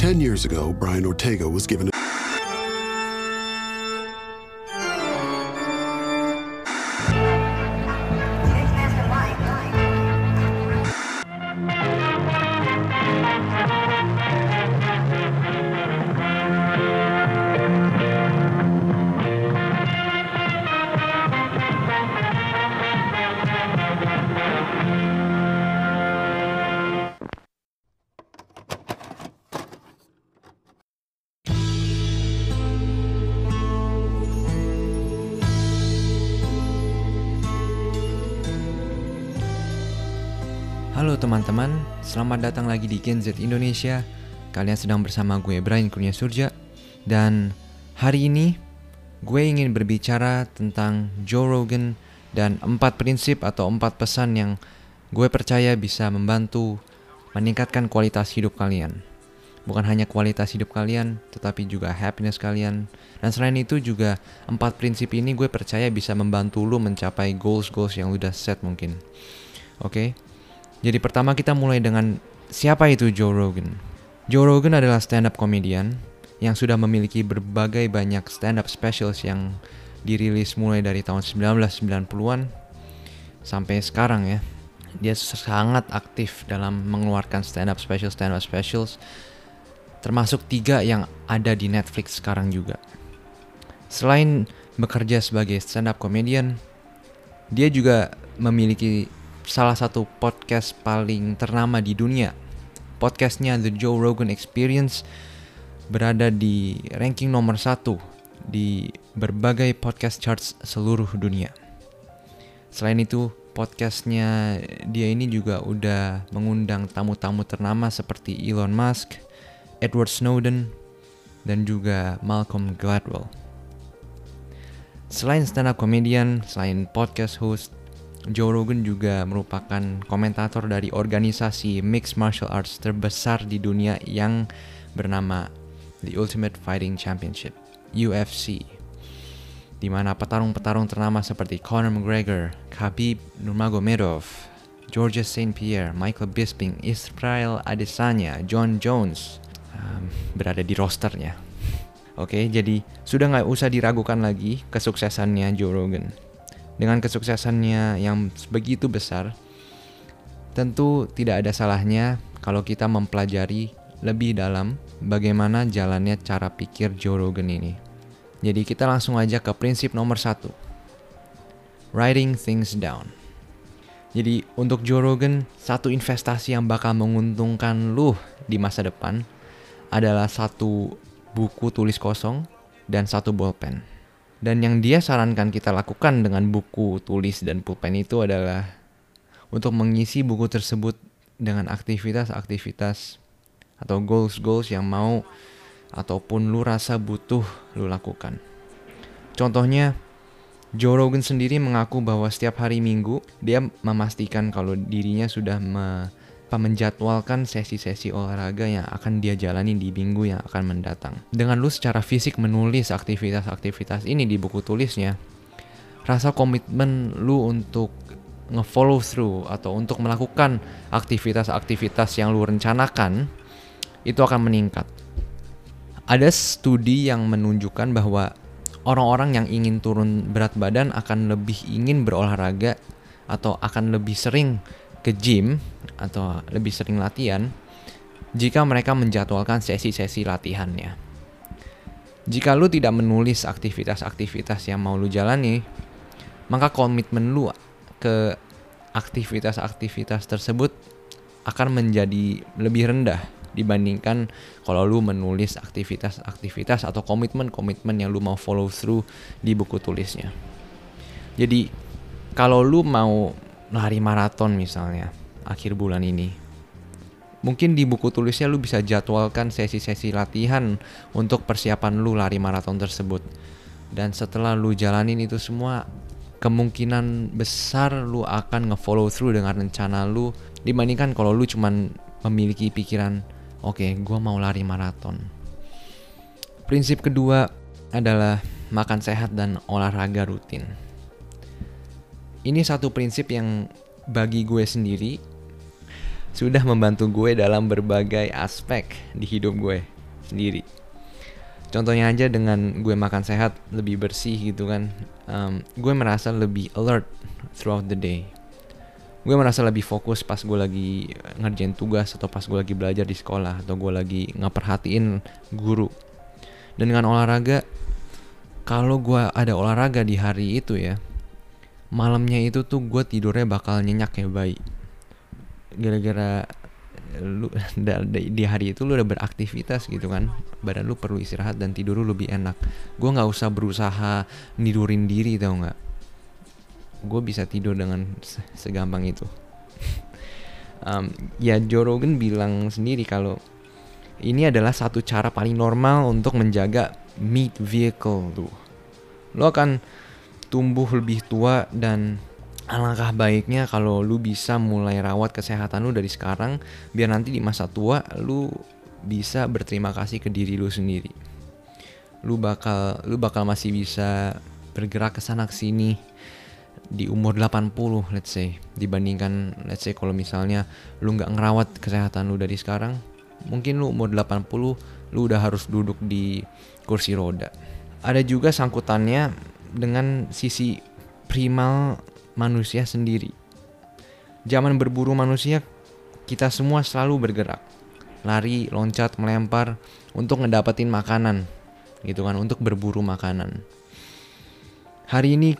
Ten years ago, Brian Ortega was given a teman-teman, selamat datang lagi di Gen Z Indonesia. Kalian sedang bersama gue Brian Kurnia Surja dan hari ini gue ingin berbicara tentang Joe Rogan dan empat prinsip atau empat pesan yang gue percaya bisa membantu meningkatkan kualitas hidup kalian. Bukan hanya kualitas hidup kalian, tetapi juga happiness kalian. Dan selain itu juga empat prinsip ini gue percaya bisa membantu lu mencapai goals-goals yang udah set mungkin. Oke, jadi pertama kita mulai dengan siapa itu Joe Rogan. Joe Rogan adalah stand-up comedian yang sudah memiliki berbagai banyak stand-up specials yang dirilis mulai dari tahun 1990-an sampai sekarang ya. Dia sangat aktif dalam mengeluarkan stand-up special stand-up specials termasuk tiga yang ada di Netflix sekarang juga. Selain bekerja sebagai stand-up comedian, dia juga memiliki salah satu podcast paling ternama di dunia. Podcastnya The Joe Rogan Experience berada di ranking nomor satu di berbagai podcast charts seluruh dunia. Selain itu, podcastnya dia ini juga udah mengundang tamu-tamu ternama seperti Elon Musk, Edward Snowden, dan juga Malcolm Gladwell. Selain stand-up comedian, selain podcast host, Joe Rogan juga merupakan komentator dari organisasi mixed martial arts terbesar di dunia yang bernama The Ultimate Fighting Championship (UFC), di mana petarung-petarung ternama seperti Conor McGregor, Khabib Nurmagomedov, Georges Saint Pierre, Michael Bisping, Israel Adesanya, John Jones um, berada di rosternya. Oke, jadi sudah nggak usah diragukan lagi kesuksesannya Joe Rogan dengan kesuksesannya yang begitu besar, tentu tidak ada salahnya kalau kita mempelajari lebih dalam bagaimana jalannya cara pikir Joe Rogan ini. Jadi kita langsung aja ke prinsip nomor satu. Writing things down. Jadi untuk Joe Rogan, satu investasi yang bakal menguntungkan lu di masa depan adalah satu buku tulis kosong dan satu bolpen. Dan yang dia sarankan kita lakukan dengan buku tulis dan pulpen itu adalah untuk mengisi buku tersebut dengan aktivitas-aktivitas atau goals-goals yang mau ataupun lu rasa butuh lu lakukan. Contohnya, Joe Rogan sendiri mengaku bahwa setiap hari Minggu dia memastikan kalau dirinya sudah me menjadwalkan sesi-sesi olahraga yang akan dia jalani di minggu yang akan mendatang. Dengan lu secara fisik menulis aktivitas-aktivitas ini di buku tulisnya, rasa komitmen lu untuk nge-follow through atau untuk melakukan aktivitas-aktivitas yang lu rencanakan itu akan meningkat. Ada studi yang menunjukkan bahwa orang-orang yang ingin turun berat badan akan lebih ingin berolahraga atau akan lebih sering ke gym atau lebih sering latihan jika mereka menjadwalkan sesi-sesi latihannya. Jika lu tidak menulis aktivitas-aktivitas yang mau lu jalani, maka komitmen lu ke aktivitas-aktivitas tersebut akan menjadi lebih rendah dibandingkan kalau lu menulis aktivitas-aktivitas atau komitmen-komitmen yang lu mau follow through di buku tulisnya. Jadi kalau lu mau lari maraton misalnya akhir bulan ini. Mungkin di buku tulisnya lu bisa jadwalkan sesi-sesi latihan untuk persiapan lu lari maraton tersebut. Dan setelah lu jalanin itu semua, kemungkinan besar lu akan nge-follow through dengan rencana lu dibandingkan kalau lu cuman memiliki pikiran, oke, okay, gua mau lari maraton. Prinsip kedua adalah makan sehat dan olahraga rutin ini satu prinsip yang bagi gue sendiri sudah membantu gue dalam berbagai aspek di hidup gue sendiri. Contohnya aja dengan gue makan sehat, lebih bersih gitu kan, um, gue merasa lebih alert throughout the day. Gue merasa lebih fokus pas gue lagi ngerjain tugas atau pas gue lagi belajar di sekolah atau gue lagi ngeperhatiin guru. Dan dengan olahraga, kalau gue ada olahraga di hari itu ya, malamnya itu tuh gue tidurnya bakal nyenyak kayak bayi. Gara-gara lu di hari itu lu udah beraktivitas gitu kan. Badan lu perlu istirahat dan tidur lu lebih enak. Gue nggak usah berusaha nidurin diri tau nggak? Gue bisa tidur dengan segampang itu. Um, ya Joe Rogan bilang sendiri kalau ini adalah satu cara paling normal untuk menjaga meat vehicle tuh. Lo akan tumbuh lebih tua dan alangkah baiknya kalau lu bisa mulai rawat kesehatan lu dari sekarang biar nanti di masa tua lu bisa berterima kasih ke diri lu sendiri. Lu bakal lu bakal masih bisa bergerak ke sana ke sini di umur 80 let's say dibandingkan let's say kalau misalnya lu nggak ngerawat kesehatan lu dari sekarang mungkin lu umur 80 lu udah harus duduk di kursi roda. Ada juga sangkutannya dengan sisi primal manusia sendiri. Zaman berburu manusia, kita semua selalu bergerak. Lari, loncat, melempar untuk ngedapetin makanan. Gitu kan, untuk berburu makanan. Hari ini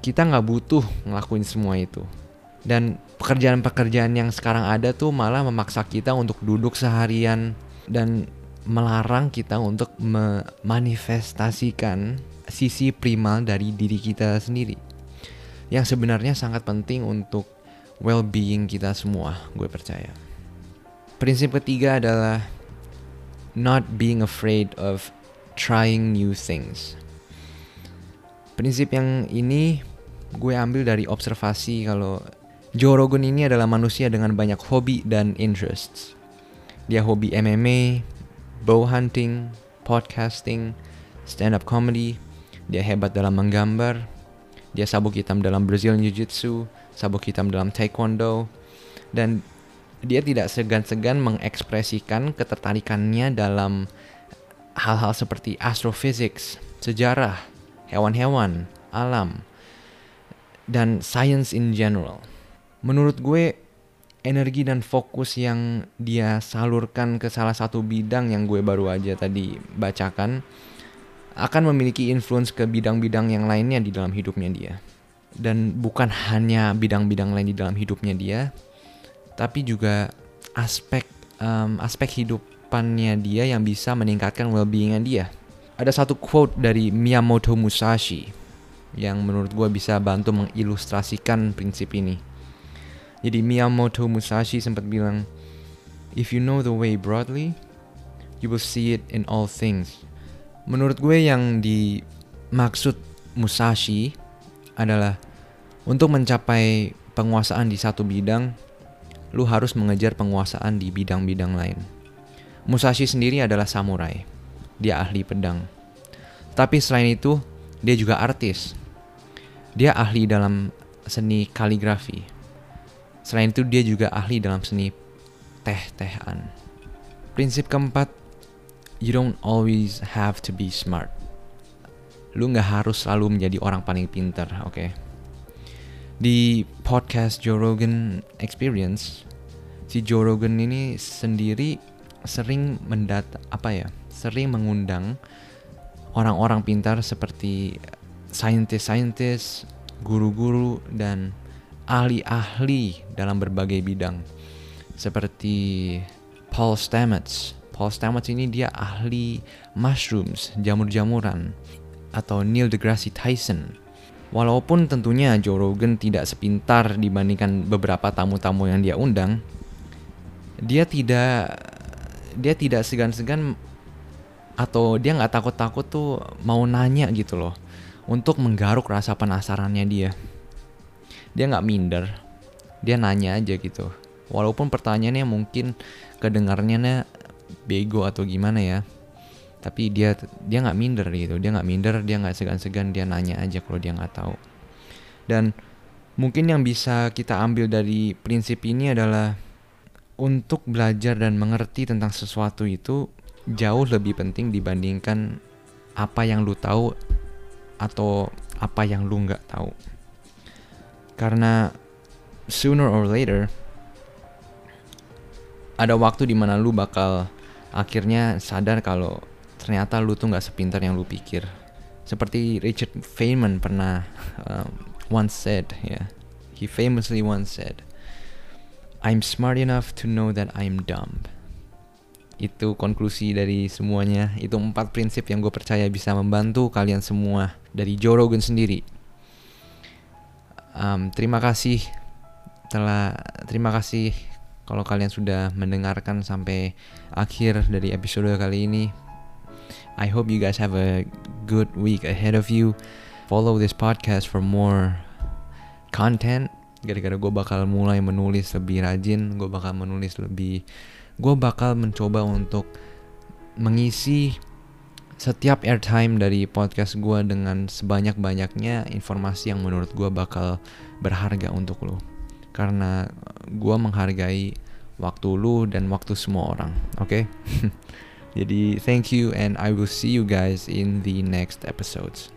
kita nggak butuh ngelakuin semua itu. Dan pekerjaan-pekerjaan yang sekarang ada tuh malah memaksa kita untuk duduk seharian dan melarang kita untuk memanifestasikan sisi primal dari diri kita sendiri yang sebenarnya sangat penting untuk well-being kita semua, gue percaya. Prinsip ketiga adalah not being afraid of trying new things. Prinsip yang ini gue ambil dari observasi kalau Joe Rogan ini adalah manusia dengan banyak hobi dan interests. Dia hobi MMA, bow hunting, podcasting, stand up comedy. Dia hebat dalam menggambar, dia sabuk hitam dalam Brazilian Jiu-Jitsu, sabuk hitam dalam Taekwondo, dan dia tidak segan-segan mengekspresikan ketertarikannya dalam hal-hal seperti astrophysics, sejarah, hewan-hewan, alam, dan science in general. Menurut gue, energi dan fokus yang dia salurkan ke salah satu bidang yang gue baru aja tadi bacakan akan memiliki influence ke bidang-bidang yang lainnya di dalam hidupnya dia. Dan bukan hanya bidang-bidang lain di dalam hidupnya dia, tapi juga aspek um, aspek hidupannya dia yang bisa meningkatkan well-beingnya dia. Ada satu quote dari Miyamoto Musashi yang menurut gue bisa bantu mengilustrasikan prinsip ini. Jadi Miyamoto Musashi sempat bilang, If you know the way broadly, you will see it in all things. Menurut gue yang dimaksud Musashi adalah untuk mencapai penguasaan di satu bidang, lu harus mengejar penguasaan di bidang-bidang lain. Musashi sendiri adalah samurai. Dia ahli pedang. Tapi selain itu, dia juga artis. Dia ahli dalam seni kaligrafi. Selain itu, dia juga ahli dalam seni teh-tehan. Prinsip keempat, you don't always have to be smart. Lu nggak harus selalu menjadi orang paling pintar, oke? Okay? Di podcast Joe Rogan Experience, si Joe Rogan ini sendiri sering mendat apa ya? Sering mengundang orang-orang pintar seperti saintis-saintis, guru-guru dan ahli-ahli dalam berbagai bidang seperti Paul Stamets, Paul Stamets ini dia ahli mushrooms, jamur-jamuran, atau Neil deGrasse Tyson. Walaupun tentunya Joe Rogan tidak sepintar dibandingkan beberapa tamu-tamu yang dia undang, dia tidak dia tidak segan-segan atau dia nggak takut-takut tuh mau nanya gitu loh untuk menggaruk rasa penasarannya dia. Dia nggak minder, dia nanya aja gitu. Walaupun pertanyaannya mungkin kedengarnya bego atau gimana ya. Tapi dia dia nggak minder gitu. Dia nggak minder dia nggak segan-segan dia nanya aja kalau dia nggak tahu. Dan mungkin yang bisa kita ambil dari prinsip ini adalah untuk belajar dan mengerti tentang sesuatu itu jauh lebih penting dibandingkan apa yang lu tahu atau apa yang lu nggak tahu. Karena sooner or later ada waktu di mana lu bakal akhirnya sadar kalau ternyata lu tuh nggak sepintar yang lu pikir. Seperti Richard Feynman pernah um, once said, ya, yeah, he famously once said, I'm smart enough to know that I'm dumb. Itu konklusi dari semuanya. Itu empat prinsip yang gue percaya bisa membantu kalian semua dari Joe Rogan sendiri. Um, terima kasih telah terima kasih kalau kalian sudah mendengarkan sampai akhir dari episode kali ini. I hope you guys have a good week ahead of you. Follow this podcast for more content gara-gara gue bakal mulai menulis lebih rajin gue bakal menulis lebih gue bakal mencoba untuk mengisi setiap airtime dari podcast gue dengan sebanyak-banyaknya informasi yang menurut gue bakal berharga untuk lo karena gue menghargai waktu lu dan waktu semua orang oke okay? jadi thank you and I will see you guys in the next episodes